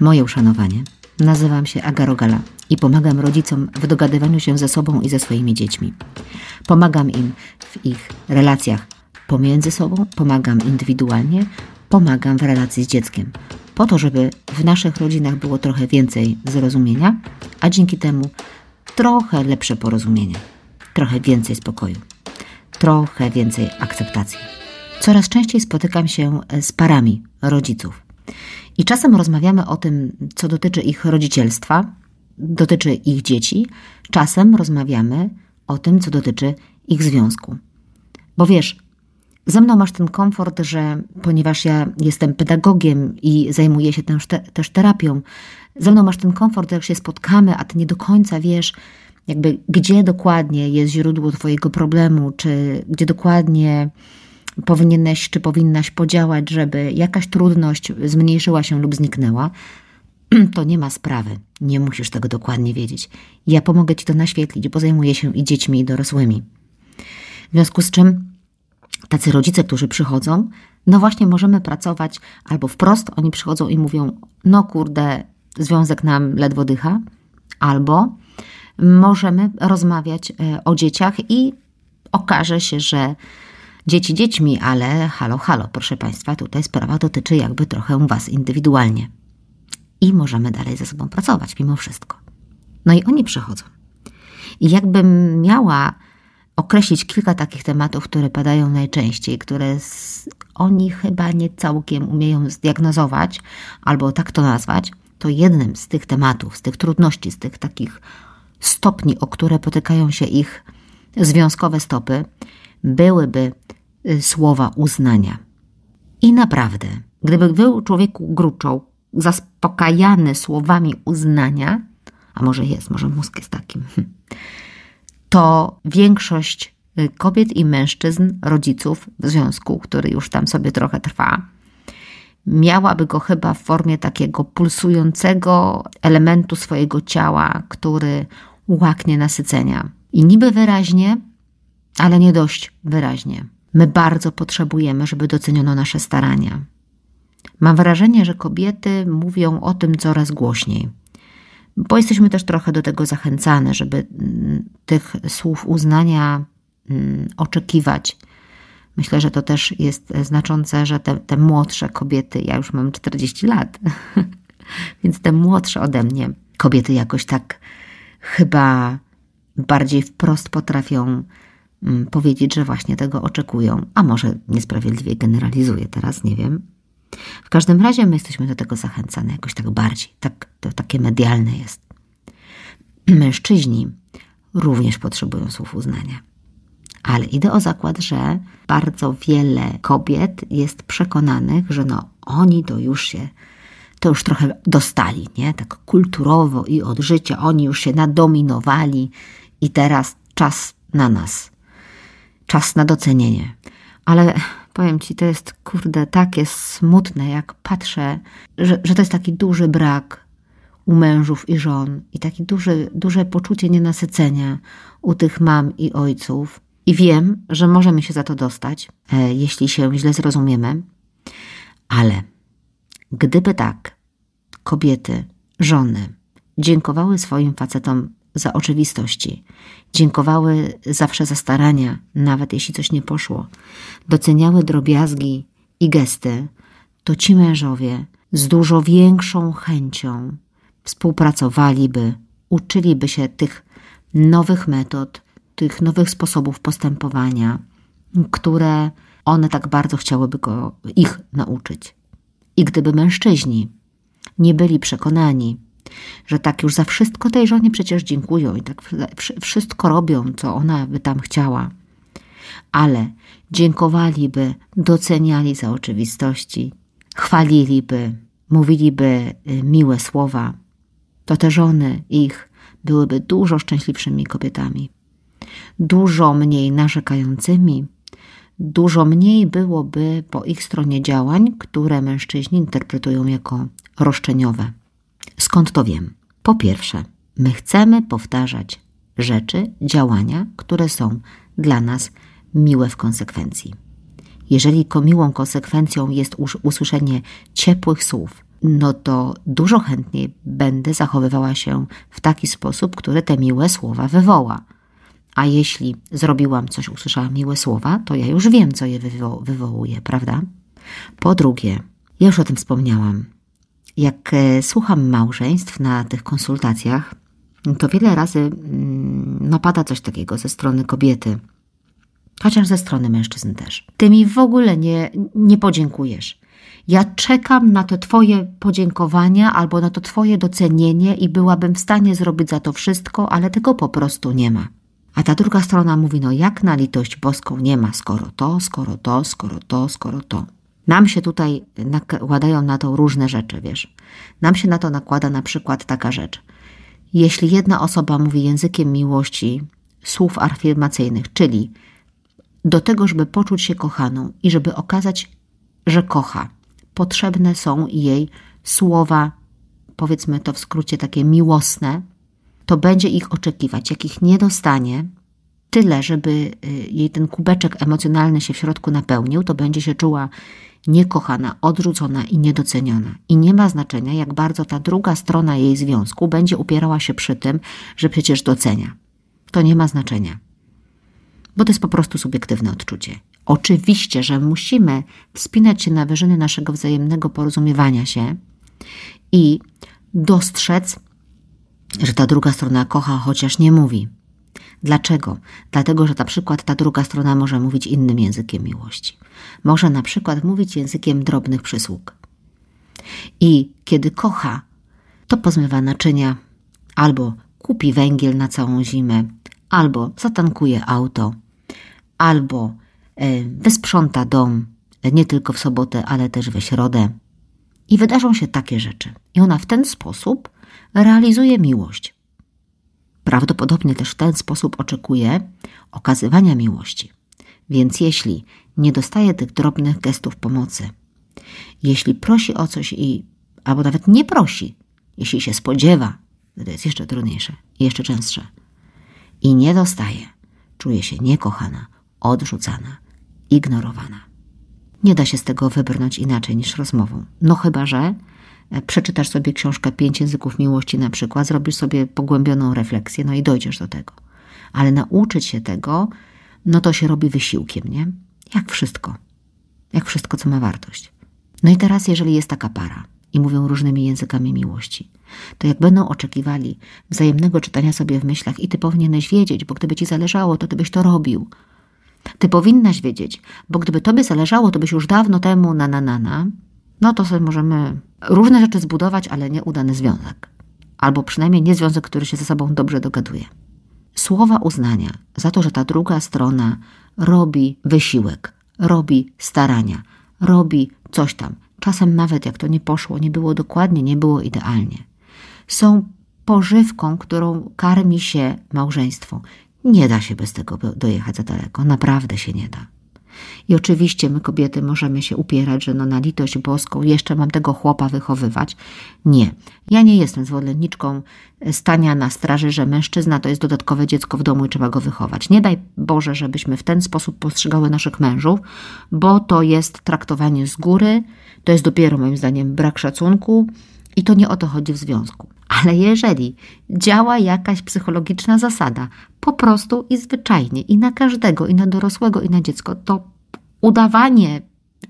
Moje uszanowanie. Nazywam się Agarogala i pomagam rodzicom w dogadywaniu się ze sobą i ze swoimi dziećmi. Pomagam im w ich relacjach pomiędzy sobą, pomagam indywidualnie, pomagam w relacji z dzieckiem, po to, żeby w naszych rodzinach było trochę więcej zrozumienia, a dzięki temu trochę lepsze porozumienie, trochę więcej spokoju, trochę więcej akceptacji. Coraz częściej spotykam się z parami rodziców. I czasem rozmawiamy o tym, co dotyczy ich rodzicielstwa, dotyczy ich dzieci, czasem rozmawiamy o tym, co dotyczy ich związku. Bo wiesz, ze mną masz ten komfort, że ponieważ ja jestem pedagogiem i zajmuję się też, też terapią, ze mną masz ten komfort, jak się spotkamy, a ty nie do końca wiesz, jakby gdzie dokładnie jest źródło Twojego problemu, czy gdzie dokładnie powinieneś czy powinnaś podziałać, żeby jakaś trudność zmniejszyła się lub zniknęła, to nie ma sprawy. Nie musisz tego dokładnie wiedzieć. Ja pomogę Ci to naświetlić, bo zajmuję się i dziećmi, i dorosłymi. W związku z czym tacy rodzice, którzy przychodzą, no właśnie możemy pracować albo wprost, oni przychodzą i mówią, no kurde, związek nam ledwo dycha, albo możemy rozmawiać e, o dzieciach i okaże się, że dzieci dziećmi, ale halo, halo, proszę Państwa, tutaj sprawa dotyczy jakby trochę Was indywidualnie. I możemy dalej ze sobą pracować mimo wszystko. No i oni przychodzą. I jakbym miała określić kilka takich tematów, które padają najczęściej, które oni chyba nie całkiem umieją zdiagnozować, albo tak to nazwać, to jednym z tych tematów, z tych trudności, z tych takich stopni, o które potykają się ich związkowe stopy, byłyby słowa uznania. I naprawdę, gdyby był człowieku gruczą zaspokajany słowami uznania, a może jest, może mózg jest takim, to większość y, kobiet i mężczyzn, rodziców w związku, który już tam sobie trochę trwa, miałaby go chyba w formie takiego pulsującego elementu swojego ciała, który łaknie nasycenia. I niby wyraźnie, ale nie dość wyraźnie. My bardzo potrzebujemy, żeby doceniono nasze starania. Mam wrażenie, że kobiety mówią o tym coraz głośniej, bo jesteśmy też trochę do tego zachęcane, żeby mm, tych słów uznania mm, oczekiwać. Myślę, że to też jest znaczące, że te, te młodsze kobiety, ja już mam 40 lat, więc te młodsze ode mnie kobiety jakoś tak chyba bardziej wprost potrafią powiedzieć, że właśnie tego oczekują, a może niesprawiedliwie generalizuję teraz, nie wiem. W każdym razie my jesteśmy do tego zachęcane jakoś tak bardziej, tak, to takie medialne jest. Mężczyźni również potrzebują słów uznania. Ale idę o zakład, że bardzo wiele kobiet jest przekonanych, że no oni to już się to już trochę dostali, nie? Tak kulturowo i od życia. Oni już się nadominowali i teraz czas na nas. Czas na docenienie. Ale powiem Ci, to jest, kurde, takie smutne, jak patrzę, że, że to jest taki duży brak u mężów i żon i takie duże, duże poczucie nienasycenia u tych mam i ojców. I wiem, że możemy się za to dostać, e, jeśli się źle zrozumiemy, ale Gdyby tak, kobiety, żony dziękowały swoim facetom za oczywistości, dziękowały zawsze za starania, nawet jeśli coś nie poszło, doceniały drobiazgi i gesty, to ci mężowie z dużo większą chęcią współpracowaliby, uczyliby się tych nowych metod, tych nowych sposobów postępowania, które one tak bardzo chciałyby go, ich nauczyć. I gdyby mężczyźni nie byli przekonani, że tak już za wszystko tej żonie przecież dziękują i tak wszystko robią, co ona by tam chciała, ale dziękowaliby, doceniali za oczywistości, chwaliliby, mówiliby y, miłe słowa, to te żony ich byłyby dużo szczęśliwszymi kobietami, dużo mniej narzekającymi, dużo mniej byłoby po ich stronie działań, które mężczyźni interpretują jako roszczeniowe. Skąd to wiem? Po pierwsze, my chcemy powtarzać rzeczy, działania, które są dla nas miłe w konsekwencji. Jeżeli miłą konsekwencją jest usłyszenie ciepłych słów, no to dużo chętniej będę zachowywała się w taki sposób, który te miłe słowa wywoła. A jeśli zrobiłam coś, usłyszałam miłe słowa, to ja już wiem, co je wywo wywołuje, prawda? Po drugie, ja już o tym wspomniałam. Jak e, słucham małżeństw na tych konsultacjach, to wiele razy mm, no, pada coś takiego ze strony kobiety, chociaż ze strony mężczyzn też. Ty mi w ogóle nie, nie podziękujesz. Ja czekam na te Twoje podziękowania albo na to Twoje docenienie i byłabym w stanie zrobić za to wszystko, ale tego po prostu nie ma. A ta druga strona mówi, no jak na litość boską nie ma, skoro to, skoro to, skoro to, skoro to. Nam się tutaj nakładają na to różne rzeczy, wiesz. Nam się na to nakłada na przykład taka rzecz. Jeśli jedna osoba mówi językiem miłości słów afirmacyjnych, czyli do tego, żeby poczuć się kochaną i żeby okazać, że kocha, potrzebne są jej słowa, powiedzmy to w skrócie takie miłosne, to będzie ich oczekiwać. Jak ich nie dostanie, tyle, żeby y, jej ten kubeczek emocjonalny się w środku napełnił, to będzie się czuła niekochana, odrzucona i niedoceniona. I nie ma znaczenia, jak bardzo ta druga strona jej związku będzie upierała się przy tym, że przecież docenia. To nie ma znaczenia, bo to jest po prostu subiektywne odczucie. Oczywiście, że musimy wspinać się na wyżyny naszego wzajemnego porozumiewania się i dostrzec, że ta druga strona kocha, chociaż nie mówi. Dlaczego? Dlatego, że na przykład ta druga strona może mówić innym językiem miłości. Może na przykład mówić językiem drobnych przysług. I kiedy kocha, to pozmywa naczynia, albo kupi węgiel na całą zimę, albo zatankuje auto, albo e, wysprząta dom nie tylko w sobotę, ale też we środę. I wydarzą się takie rzeczy. I ona w ten sposób realizuje miłość. Prawdopodobnie też w ten sposób oczekuje okazywania miłości. Więc jeśli nie dostaje tych drobnych gestów pomocy, jeśli prosi o coś i albo nawet nie prosi, jeśli się spodziewa, to jest jeszcze trudniejsze jeszcze częstsze, i nie dostaje, czuje się niekochana, odrzucana, ignorowana. Nie da się z tego wybrnąć inaczej niż rozmową. No chyba, że przeczytasz sobie książkę Pięć języków miłości na przykład, zrobisz sobie pogłębioną refleksję, no i dojdziesz do tego. Ale nauczyć się tego, no to się robi wysiłkiem, nie? Jak wszystko. Jak wszystko, co ma wartość. No i teraz, jeżeli jest taka para i mówią różnymi językami miłości, to jak będą oczekiwali wzajemnego czytania sobie w myślach i ty powinieneś wiedzieć, bo gdyby ci zależało, to ty byś to robił. Ty powinnaś wiedzieć, bo gdyby tobie zależało, to byś już dawno temu na na na na, no to sobie możemy różne rzeczy zbudować, ale nie udany związek. Albo przynajmniej nie związek, który się ze sobą dobrze dogaduje. Słowa uznania za to, że ta druga strona robi wysiłek, robi starania, robi coś tam. Czasem nawet jak to nie poszło, nie było dokładnie, nie było idealnie. Są pożywką, którą karmi się małżeństwo. Nie da się bez tego dojechać za daleko, naprawdę się nie da. I oczywiście my kobiety możemy się upierać, że no na litość boską jeszcze mam tego chłopa wychowywać. Nie. Ja nie jestem zwolenniczką stania na straży, że mężczyzna to jest dodatkowe dziecko w domu i trzeba go wychować. Nie daj Boże, żebyśmy w ten sposób postrzegały naszych mężów, bo to jest traktowanie z góry, to jest dopiero moim zdaniem brak szacunku i to nie o to chodzi w związku. Ale jeżeli działa jakaś psychologiczna zasada, po prostu i zwyczajnie, i na każdego, i na dorosłego, i na dziecko, to udawanie,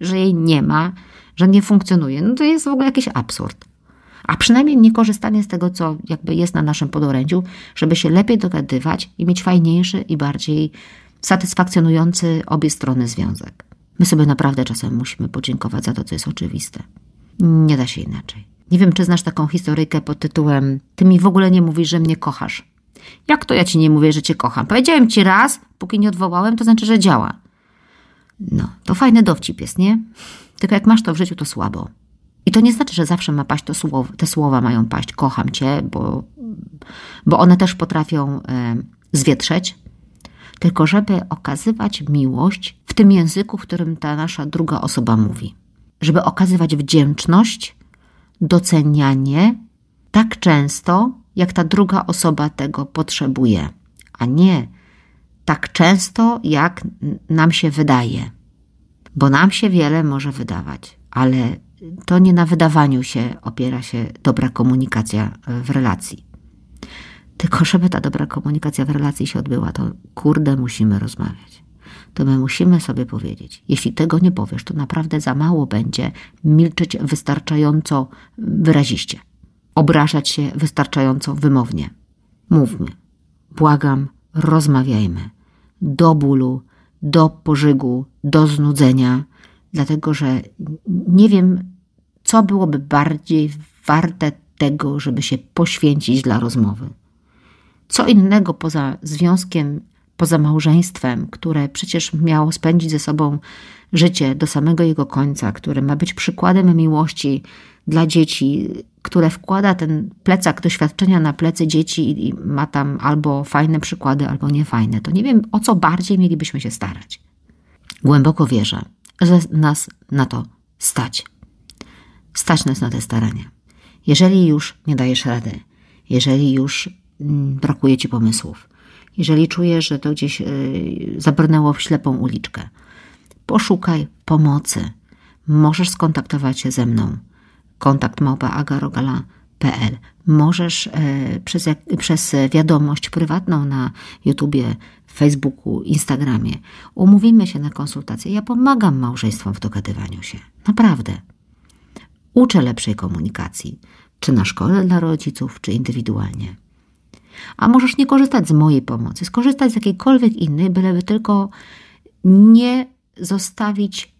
że jej nie ma, że nie funkcjonuje, no to jest w ogóle jakiś absurd. A przynajmniej nie korzystanie z tego, co jakby jest na naszym podorędziu, żeby się lepiej dogadywać i mieć fajniejszy i bardziej satysfakcjonujący obie strony związek. My sobie naprawdę czasem musimy podziękować za to, co jest oczywiste. Nie da się inaczej. Nie wiem, czy znasz taką historyjkę pod tytułem Ty mi w ogóle nie mówisz, że mnie kochasz. Jak to ja ci nie mówię, że cię kocham? Powiedziałem ci raz, póki nie odwołałem, to znaczy, że działa. No, to fajny dowcip jest, nie? Tylko jak masz to w życiu, to słabo. I to nie znaczy, że zawsze ma paść to słowo, te słowa mają paść, kocham cię, bo, bo one też potrafią e, zwietrzeć. Tylko żeby okazywać miłość w tym języku, w którym ta nasza druga osoba mówi. Żeby okazywać wdzięczność, docenianie tak często, jak ta druga osoba tego potrzebuje, a nie tak często, jak nam się wydaje. Bo nam się wiele może wydawać, ale to nie na wydawaniu się opiera się dobra komunikacja w relacji. Tylko żeby ta dobra komunikacja w relacji się odbyła, to kurde musimy rozmawiać. To my musimy sobie powiedzieć, jeśli tego nie powiesz, to naprawdę za mało będzie milczeć wystarczająco wyraziście, obrażać się wystarczająco wymownie. Mówmy, błagam, rozmawiajmy. Do bólu, do pożygu, do znudzenia, dlatego że nie wiem, co byłoby bardziej warte tego, żeby się poświęcić dla rozmowy. Co innego poza związkiem, poza małżeństwem, które przecież miało spędzić ze sobą życie do samego jego końca, które ma być przykładem miłości dla dzieci, które wkłada ten plecak doświadczenia na plecy dzieci i ma tam albo fajne przykłady, albo niefajne, to nie wiem, o co bardziej mielibyśmy się starać. Głęboko wierzę, że nas na to stać. Stać nas na te starania. Jeżeli już nie dajesz rady, jeżeli już mm, brakuje ci pomysłów, jeżeli czujesz, że to gdzieś y, zabrnęło w ślepą uliczkę, poszukaj pomocy. Możesz skontaktować się ze mną. Kontakt małpa agarogala.pl. Możesz e, przez, przez wiadomość prywatną na YouTubie, Facebooku, Instagramie. Umówimy się na konsultację. Ja pomagam małżeństwom w dogadywaniu się. Naprawdę. Uczę lepszej komunikacji, czy na szkole dla rodziców, czy indywidualnie. A możesz nie korzystać z mojej pomocy, skorzystać z jakiejkolwiek innej, byleby tylko nie zostawić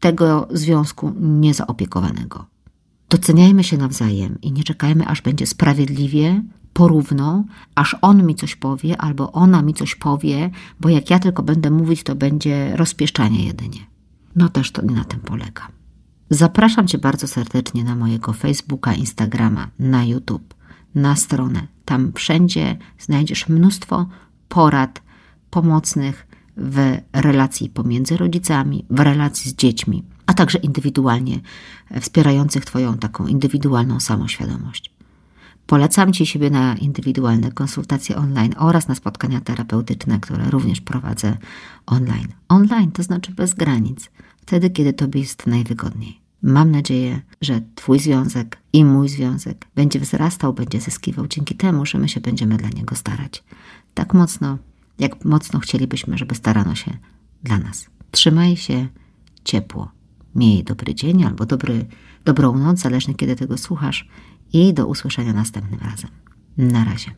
tego związku niezaopiekowanego. Doceniajmy się nawzajem i nie czekajmy, aż będzie sprawiedliwie, porówno, aż on mi coś powie albo ona mi coś powie, bo jak ja tylko będę mówić, to będzie rozpieszczanie jedynie. No też to nie na tym polega. Zapraszam Cię bardzo serdecznie na mojego Facebooka, Instagrama, na YouTube, na stronę. Tam wszędzie znajdziesz mnóstwo porad pomocnych w relacji pomiędzy rodzicami, w relacji z dziećmi, a także indywidualnie wspierających Twoją taką indywidualną samoświadomość. Polecam Ci siebie na indywidualne konsultacje online oraz na spotkania terapeutyczne, które również prowadzę online. Online to znaczy bez granic, wtedy kiedy Tobie jest najwygodniej. Mam nadzieję, że Twój związek i mój związek będzie wzrastał, będzie zyskiwał dzięki temu, że my się będziemy dla niego starać. Tak mocno, jak mocno chcielibyśmy, żeby starano się dla nas. Trzymaj się ciepło. Miej dobry dzień albo dobry, dobrą noc, zależnie kiedy tego słuchasz i do usłyszenia następnym razem. Na razie.